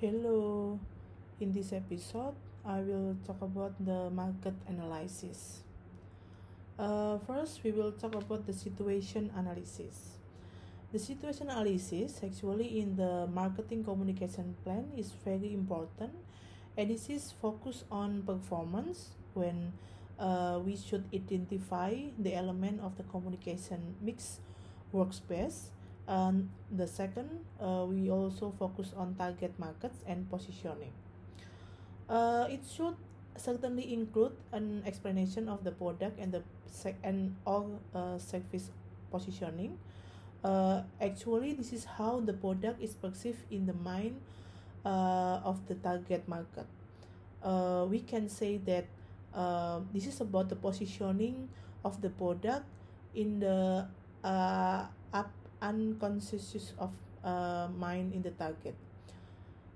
Hello, in this episode, I will talk about the market analysis. Uh, first, we will talk about the situation analysis. The situation analysis, actually, in the marketing communication plan, is very important, and this is focused on performance when uh, we should identify the element of the communication mix workspace and the second, uh, we also focus on target markets and positioning. Uh, it should certainly include an explanation of the product and the sec and all uh, service positioning. Uh, actually, this is how the product is perceived in the mind uh, of the target market. Uh, we can say that uh, this is about the positioning of the product in the uh, up unconscious of uh, mind in the target.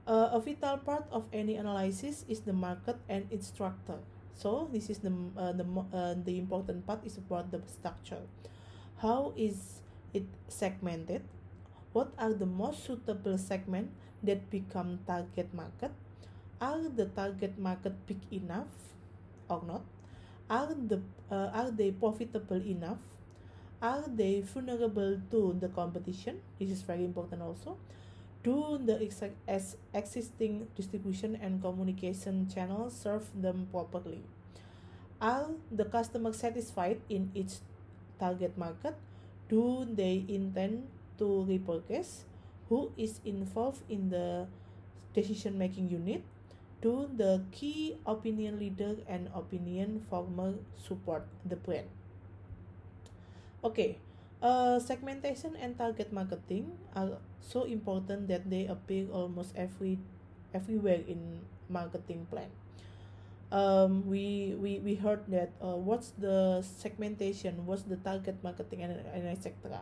Uh, a vital part of any analysis is the market and its structure. So this is the uh, the uh, the important part is about the structure. How is it segmented? What are the most suitable segment that become target market? Are the target market big enough or not? Are the uh, are they profitable enough? Are they vulnerable to the competition? This is very important also. Do the ex- as existing distribution and communication channels serve them properly? Are the customers satisfied in each target market? Do they intend to repurchase? Who is involved in the decision making unit? Do the key opinion leader and opinion former support the brand Okay, uh, segmentation and target marketing are so important that they appear almost every everywhere in marketing plan. Um, we, we, we heard that uh, what's the segmentation, what's the target marketing, and, and etc.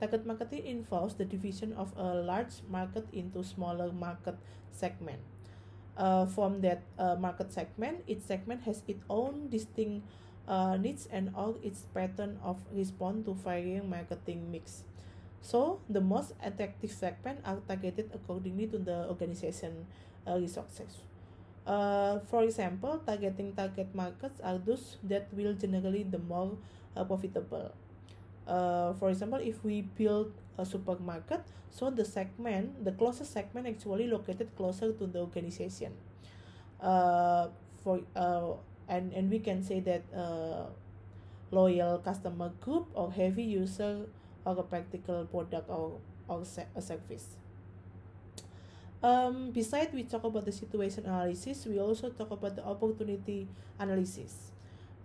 Target marketing involves the division of a large market into smaller market segment. Uh, from that uh, market segment, each segment has its own distinct uh, needs and all its pattern of response to varying marketing mix. So the most attractive segment are targeted accordingly to the organization uh, resources. Uh, for example, targeting target markets are those that will generally the more uh, profitable. Uh, for example, if we build a supermarket, so the segment, the closest segment actually located closer to the organization. Uh, for uh, and and we can say that uh, loyal customer group or heavy user of a practical product or or a service. Um, besides we talk about the situation analysis we also talk about the opportunity analysis.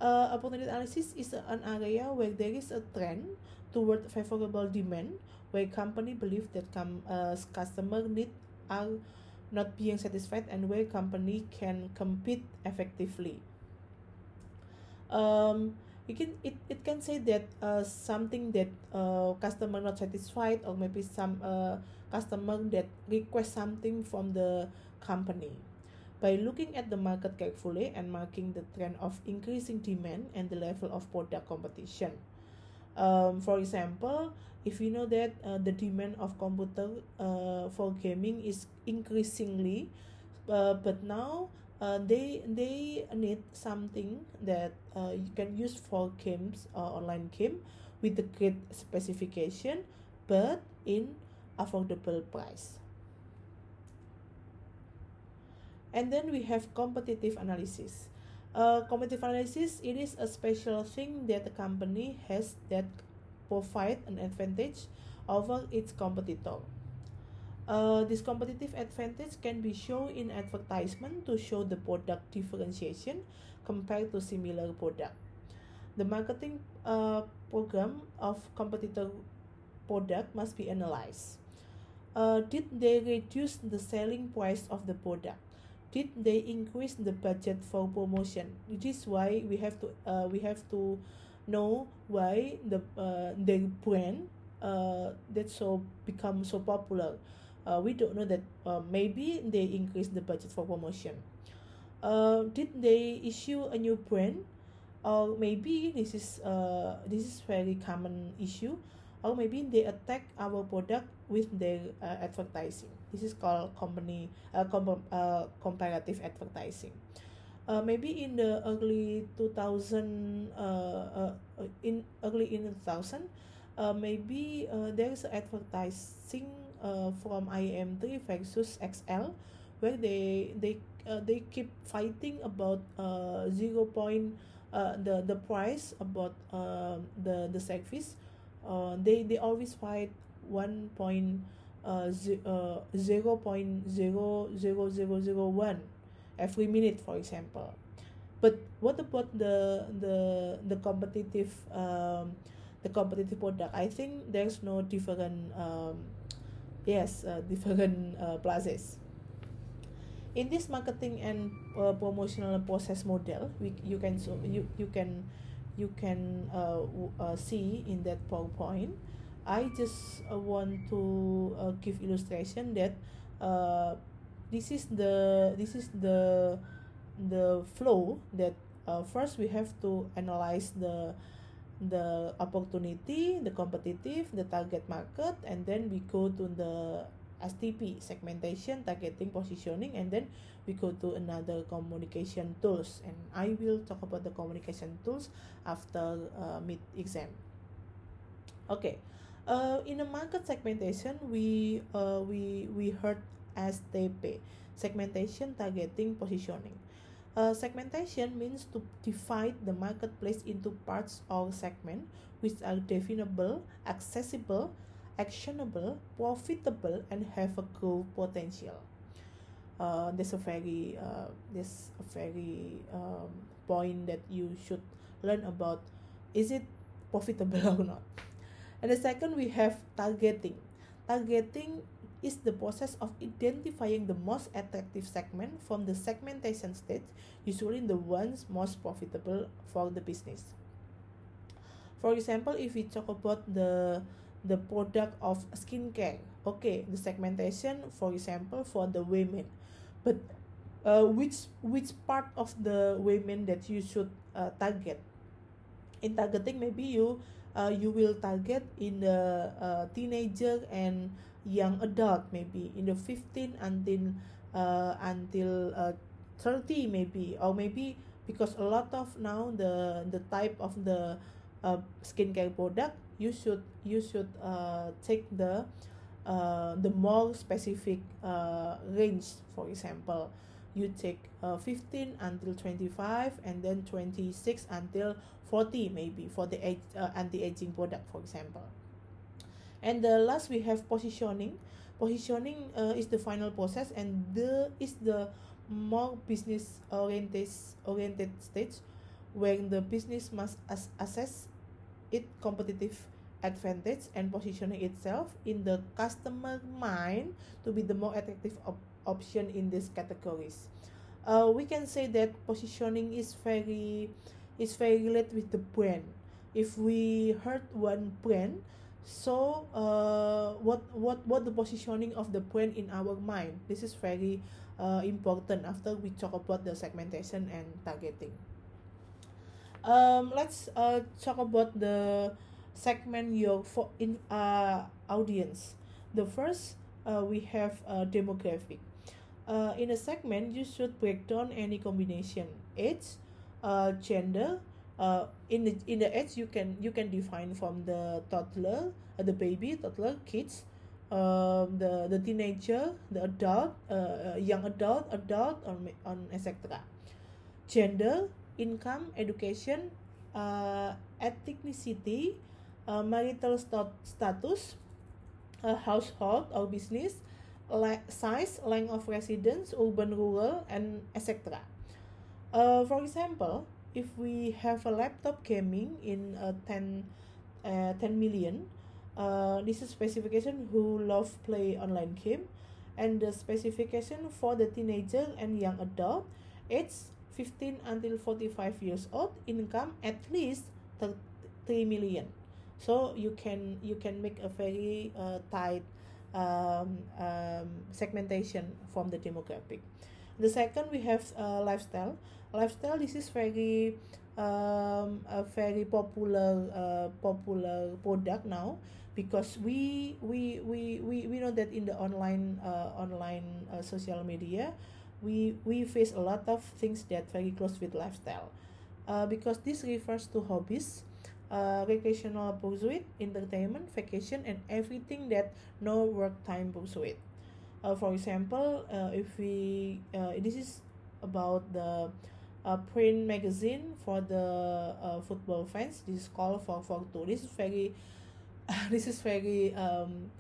Uh, opportunity analysis is an area where there is a trend toward favorable demand where company believe that com- uh, customer need are not being satisfied and where company can compete effectively um, you can it, it can say that uh, something that uh, customer not satisfied or maybe some uh, customer that request something from the company. By looking at the market carefully and marking the trend of increasing demand and the level of product competition. Um, for example if you know that uh, the demand of computer uh, for gaming is increasingly uh, but now uh, they they need something that uh, you can use for games uh, online game with the great specification but in affordable price. And then we have competitive analysis. Uh, competitive analysis it is a special thing that the company has that provide an advantage over its competitor uh, this competitive advantage can be shown in advertisement to show the product differentiation compared to similar product. The marketing uh, program of competitor product must be analyzed. Uh, did they reduce the selling price of the product? Did they increase the budget for promotion? It is why we have to uh, we have to know why the uh, brand uh, that so become so popular uh, we don't know that uh, maybe they increase the budget for promotion. Uh, did they issue a new brand? Or maybe this is uh, this is very common issue. Or maybe they attack our product with their uh, advertising. This is called company uh, com- uh, comparative advertising. Uh, maybe in the early 2000 uh, uh, in early in 2000 uh, maybe uh, there's advertising uh, from IM3 versus XL where they they uh, they keep fighting about uh, zero point uh, the the price about uh, the the service uh, they they always fight one point uh, uh, zero point zero zero zero zero one every minute for example. But what about the the the competitive um, the competitive product? I think there's no different um, yes uh, different uh, in this marketing and uh, promotional process model we you can so you you can you can uh, uh, see in that powerpoint. I just uh, want to uh, give illustration that uh, this is the this is the the flow that uh, first we have to analyze the the opportunity the competitive the target market and then we go to the STP segmentation targeting positioning and then we go to another communication tools. And I will talk about the communication tools after uh, mid exam okay uh, in the market segmentation we uh, we we heard STP segmentation targeting positioning uh, segmentation means to divide the marketplace into parts or segments which are definable accessible actionable, profitable, and have a growth potential. Uh, there's a very uh, there's a very um, point that you should learn about is it profitable or not and the second we have targeting targeting is the process of identifying the most attractive segment from the segmentation stage usually the ones most profitable for the business. For example if we talk about the the product of skincare okay the segmentation for example for the women. But uh, which which part of the women that you should uh, target? In targeting maybe you uh, you will target in the uh, teenager and young adult maybe in the 15 until uh, until uh, 30 maybe or maybe because a lot of now the the type of the uh, skincare product you should you should uh, take the uh, the more specific uh, range. For example you take uh, 15 until 25 and then 26 until 40 maybe for the age, uh, anti-aging product for example and the last we have positioning positioning uh, is the final process and the is the more business oriented oriented stage when the business must as assess its competitive advantage and positioning itself in the customer mind to be the more attractive op- option in these categories. Uh, we can say that positioning is very is very related with the brand. If we heard one brand, so uh, what what what the positioning of the brand in our mind? This is very uh, important after we talk about the segmentation and targeting. Um, let's uh, talk about the segment your for in uh, audience. The first uh, we have a demographic. Uh, in a segment, you should break down any combination age, uh, gender. Uh, in the in the age you can you can define from the toddler, uh, the baby, toddler, kids, um, the the teenager, the adult, uh, young adult, adult, on on etc. Gender, income, education, uh, ethnicity, uh, marital stat- status, uh, household or business, le- size, length of residence, urban, rural, and etc. Uh, for example, if we have a laptop gaming in uh, 10, uh, 10 million, uh, this is specification who love play online game, and the specification for the teenager and young adult, age 15 until 45 years old, income at least 3 million. So you can you can make a very uh, tight um, um, segmentation from the demographic the second we have uh, lifestyle. Lifestyle this is very um, a very popular uh, popular product now because we we we we, we know that in the online uh, online uh, social media we we face a lot of things that very close with lifestyle. Uh, because this refers to hobbies uh, recreational pursuit entertainment vacation and everything that no work time pursuit uh, for example uh, if we uh, this is about the uh, print magazine for the uh, football fans. This is called FourFourTwo. This is very this is very um,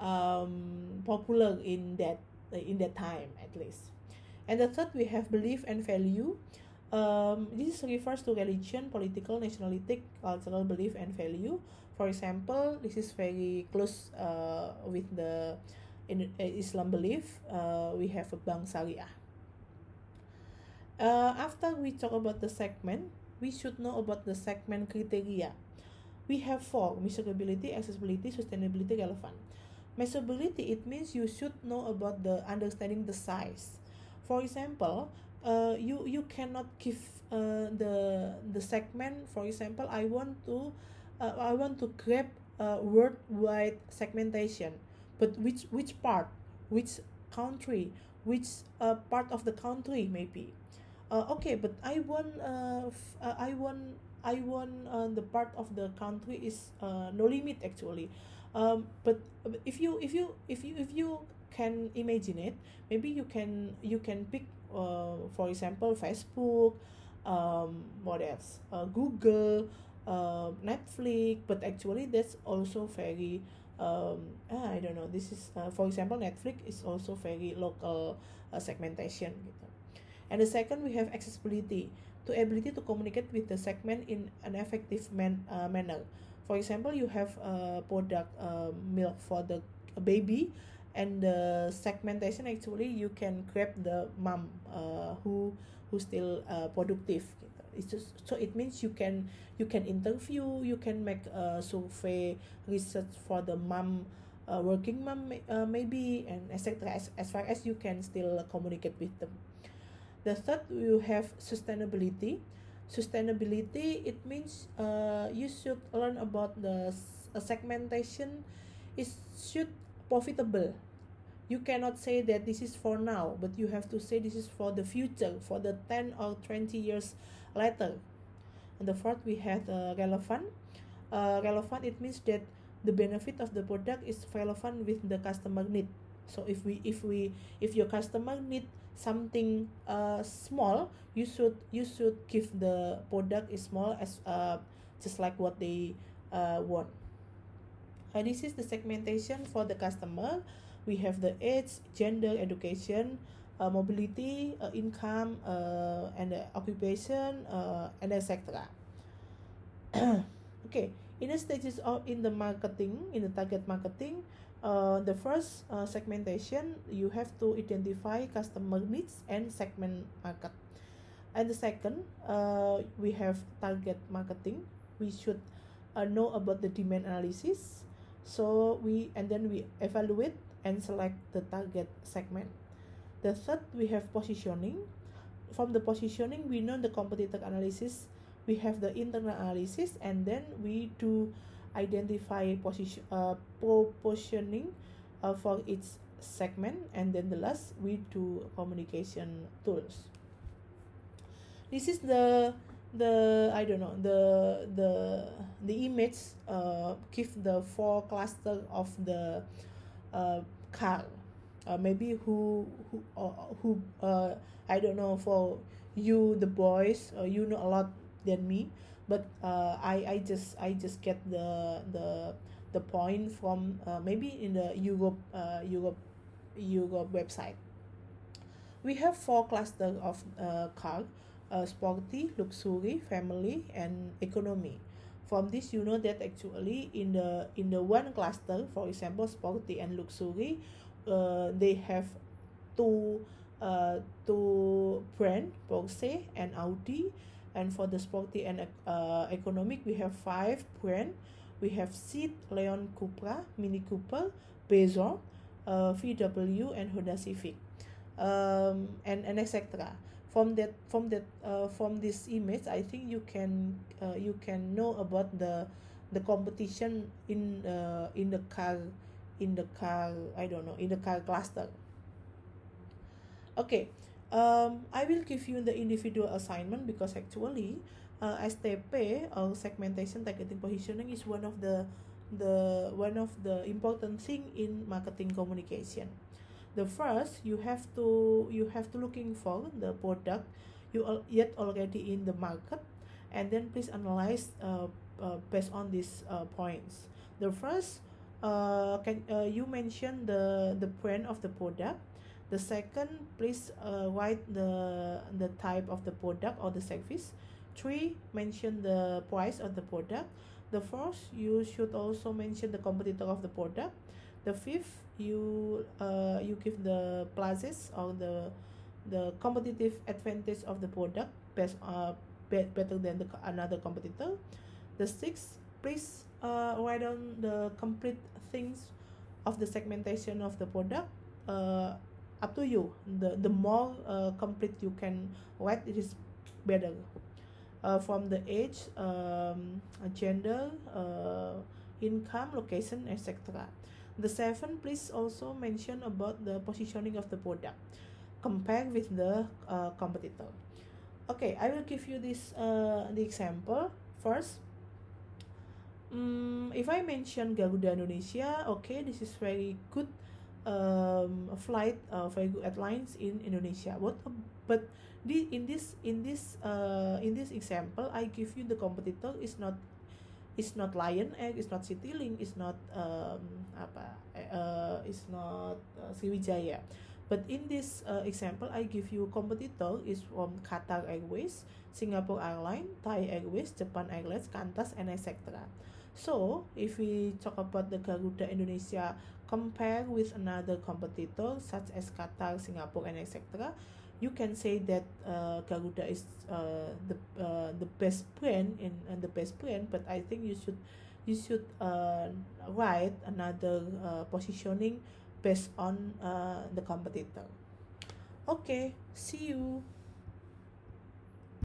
um, popular in that in that time at least. And the third we have belief and value. Um, this refers to religion political nationalistic cultural belief and value. For example this is very close uh, with the in uh, islam belief uh, we have a bank syariah. Uh, after we talk about the segment we should know about the segment criteria we have four measurability accessibility sustainability relevant. Measurability it means you should know about the understanding the size. For example uh, you you cannot give uh, the the segment for example i want to uh, i want to grab uh, worldwide segmentation but which which part? Which country? Which uh, part of the country maybe? Uh, okay but i want uh, f- uh, i want i want uh, the part of the country is uh, no limit actually. Um, but if you if you if you if you can imagine it maybe you can you can pick uh, for example facebook um, what else? Uh, google uh, netflix but actually that's also very um, ah, I don't know. This is uh, for example netflix is also very local uh, segmentation gitu. And the second we have accessibility. To ability to communicate with the segment in an effective man, uh, manner. For example you have a product uh, milk for the baby and the segmentation actually you can grab the mom uh, who who still uh, productive. gitu. It's just so it means you can you can interview you can make a survey research for the mom uh, working mom uh, maybe and etc as, as far as you can still communicate with them. The third you have sustainability. Sustainability it means uh, you should learn about the segmentation. It should profitable you cannot say that this is for now but you have to say this is for the future for the 10 or 20 years later. And the fourth we have uh, relevant. Uh, relevant it means that the benefit of the product is relevant with the customer need. So if we if we if your customer need something uh small you should you should give the product is small as uh just like what they uh want. Uh, this is the segmentation for the customer we have the age gender education uh, mobility uh, income uh, and uh, occupation uh, and etc okay in the stages of in the marketing in the target marketing uh, the first segmentation you have to identify customer needs and segment market. And the second we have target marketing. We should know about the demand analysis. So we and then we evaluate and select the target segment. The third we have positioning. From the positioning we know the competitor analysis. We have the internal analysis and then we do identify position uh, positioning uh, for each segment. And then the last we do communication tools. This is the the i don't know the the the image uh give the four cluster of the uh car maybe who who who uh i don't know for you the boys you know a lot than me but uh i i just i just get the the the point from uh, maybe in the europe uh europe europe website. We have four clusters of uh, car uh, sporty luxury family and economy from this you know that actually in the in the one cluster for example sporty and luxury uh, they have two uh, two brand Porsche and Audi. And for the sporty and uh, economic we have five brand. We have Seat, Leon Cupra, Mini Cooper, Peugeot, uh, VW and Honda Civic. Um, and and etc from that from that uh, from this image i think you can uh, you can know about the the competition in uh, in the car in the car I don't know in the car cluster. Okay um, I will give you the individual assignment because actually uh, STP or segmentation targeting positioning is one of the the one of the important thing in marketing communication the first you have to you have to looking for the product. You al- yet already in the market. And then please analyze uh, uh, based on these uh, points. The first uh, can uh, you mention the the brand of the product. The second please uh, write the the type of the product or the service. Three mention the price of the product. The fourth you should also mention the competitor of the product the fifth you uh, you give the pluses or the the competitive advantage of the product best uh, be- better than the another competitor. The sixth please uh, write down the complete things of the segmentation of the product. Uh, up to you. The the more uh, complete you can write it is better. Uh, from the age um, gender uh, income location etc the seven please also mention about the positioning of the product. Compared with the uh, competitor. Okay i will give you this uh, the example. First um, if i mention garuda indonesia okay this is very good um, flight uh, very good airlines in indonesia. What but the, in this in this uh, in this example i give you the competitor is not it's not Lion Air, it's not Citylink, it's not um, apa, uh, it's not uh, Sriwijaya. But in this uh, example, I give you competitor is from Qatar Airways, Singapore Airlines, Thai Airways, Japan Airlines, Qantas, and etc. So, if we talk about the Garuda Indonesia compare with another competitor such as Qatar, Singapore, and etc., you can say that uh, Garuda is uh, the uh, the best brand in and the best brand but I think you should you should uh, write another uh, positioning based on uh, the competitor. Okay see you